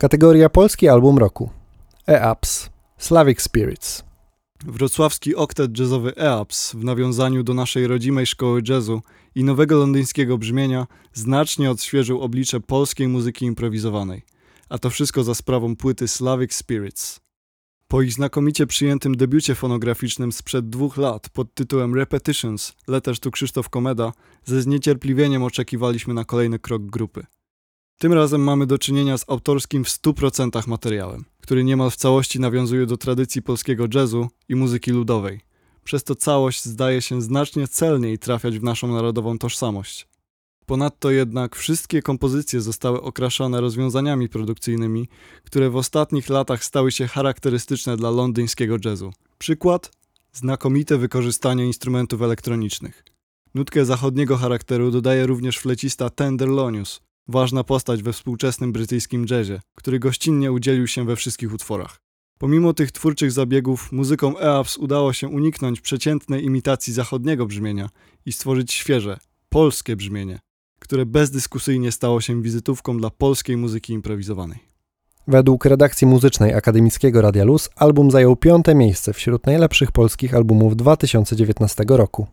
Kategoria Polski Album Roku. EAPS. Slavic Spirits. Wrocławski oktet jazzowy EAPS w nawiązaniu do naszej rodzimej szkoły jazzu i nowego londyńskiego brzmienia znacznie odświeżył oblicze polskiej muzyki improwizowanej. A to wszystko za sprawą płyty Slavic Spirits. Po ich znakomicie przyjętym debiucie fonograficznym sprzed dwóch lat pod tytułem Repetitions, leterz tu Krzysztof Komeda, ze zniecierpliwieniem oczekiwaliśmy na kolejny krok grupy. Tym razem mamy do czynienia z autorskim w 100% materiałem, który niemal w całości nawiązuje do tradycji polskiego jazzu i muzyki ludowej. Przez to całość zdaje się znacznie celniej trafiać w naszą narodową tożsamość. Ponadto jednak wszystkie kompozycje zostały okraszone rozwiązaniami produkcyjnymi, które w ostatnich latach stały się charakterystyczne dla londyńskiego jazzu. Przykład? Znakomite wykorzystanie instrumentów elektronicznych. Nutkę zachodniego charakteru dodaje również flecista Tenderlonius, ważna postać we współczesnym brytyjskim jazzie, który gościnnie udzielił się we wszystkich utworach. Pomimo tych twórczych zabiegów, muzykom EAPS udało się uniknąć przeciętnej imitacji zachodniego brzmienia i stworzyć świeże, polskie brzmienie, które bezdyskusyjnie stało się wizytówką dla polskiej muzyki improwizowanej. Według redakcji muzycznej Akademickiego Radia Luz album zajął piąte miejsce wśród najlepszych polskich albumów 2019 roku.